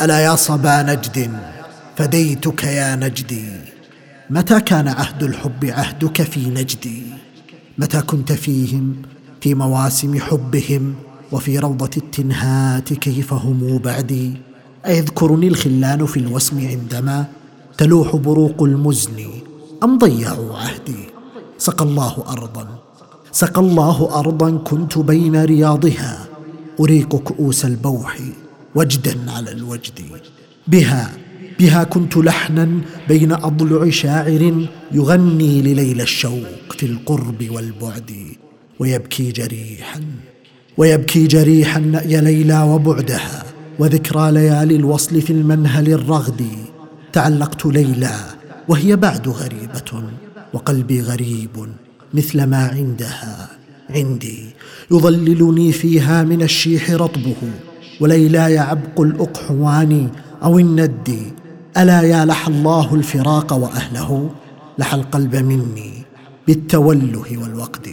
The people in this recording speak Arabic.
ألا يا صبا نجد فديتك يا نجدي متى كان عهد الحب عهدك في نجدي متى كنت فيهم في مواسم حبهم وفي روضة التنهات كيف هم بعدي أيذكرني الخلان في الوسم عندما تلوح بروق المزن؟ أم ضيعوا عهدي؟ سقى الله أرضا سقى الله أرضا كنت بين رياضها. أريق كؤوس البوح. وجدا على الوجد. بها بها كنت لحنا بين أضلع شاعر يغني لليل الشوق في القرب والبعد ويبكي جريحا ويبكي جريحا نأي ليلى وبعدها وذكرى ليالي الوصل في المنهل الرغد. تعلقت ليلى وهي بعد غريبة وقلبي غريب مثل ما عندها عندي يظللني فيها من الشيح رطبه. وليلاي عبق الأقحوان أو الند ألا يا لح الله الفراق وأهله؟ لح القلب مني بالتوله والوقد.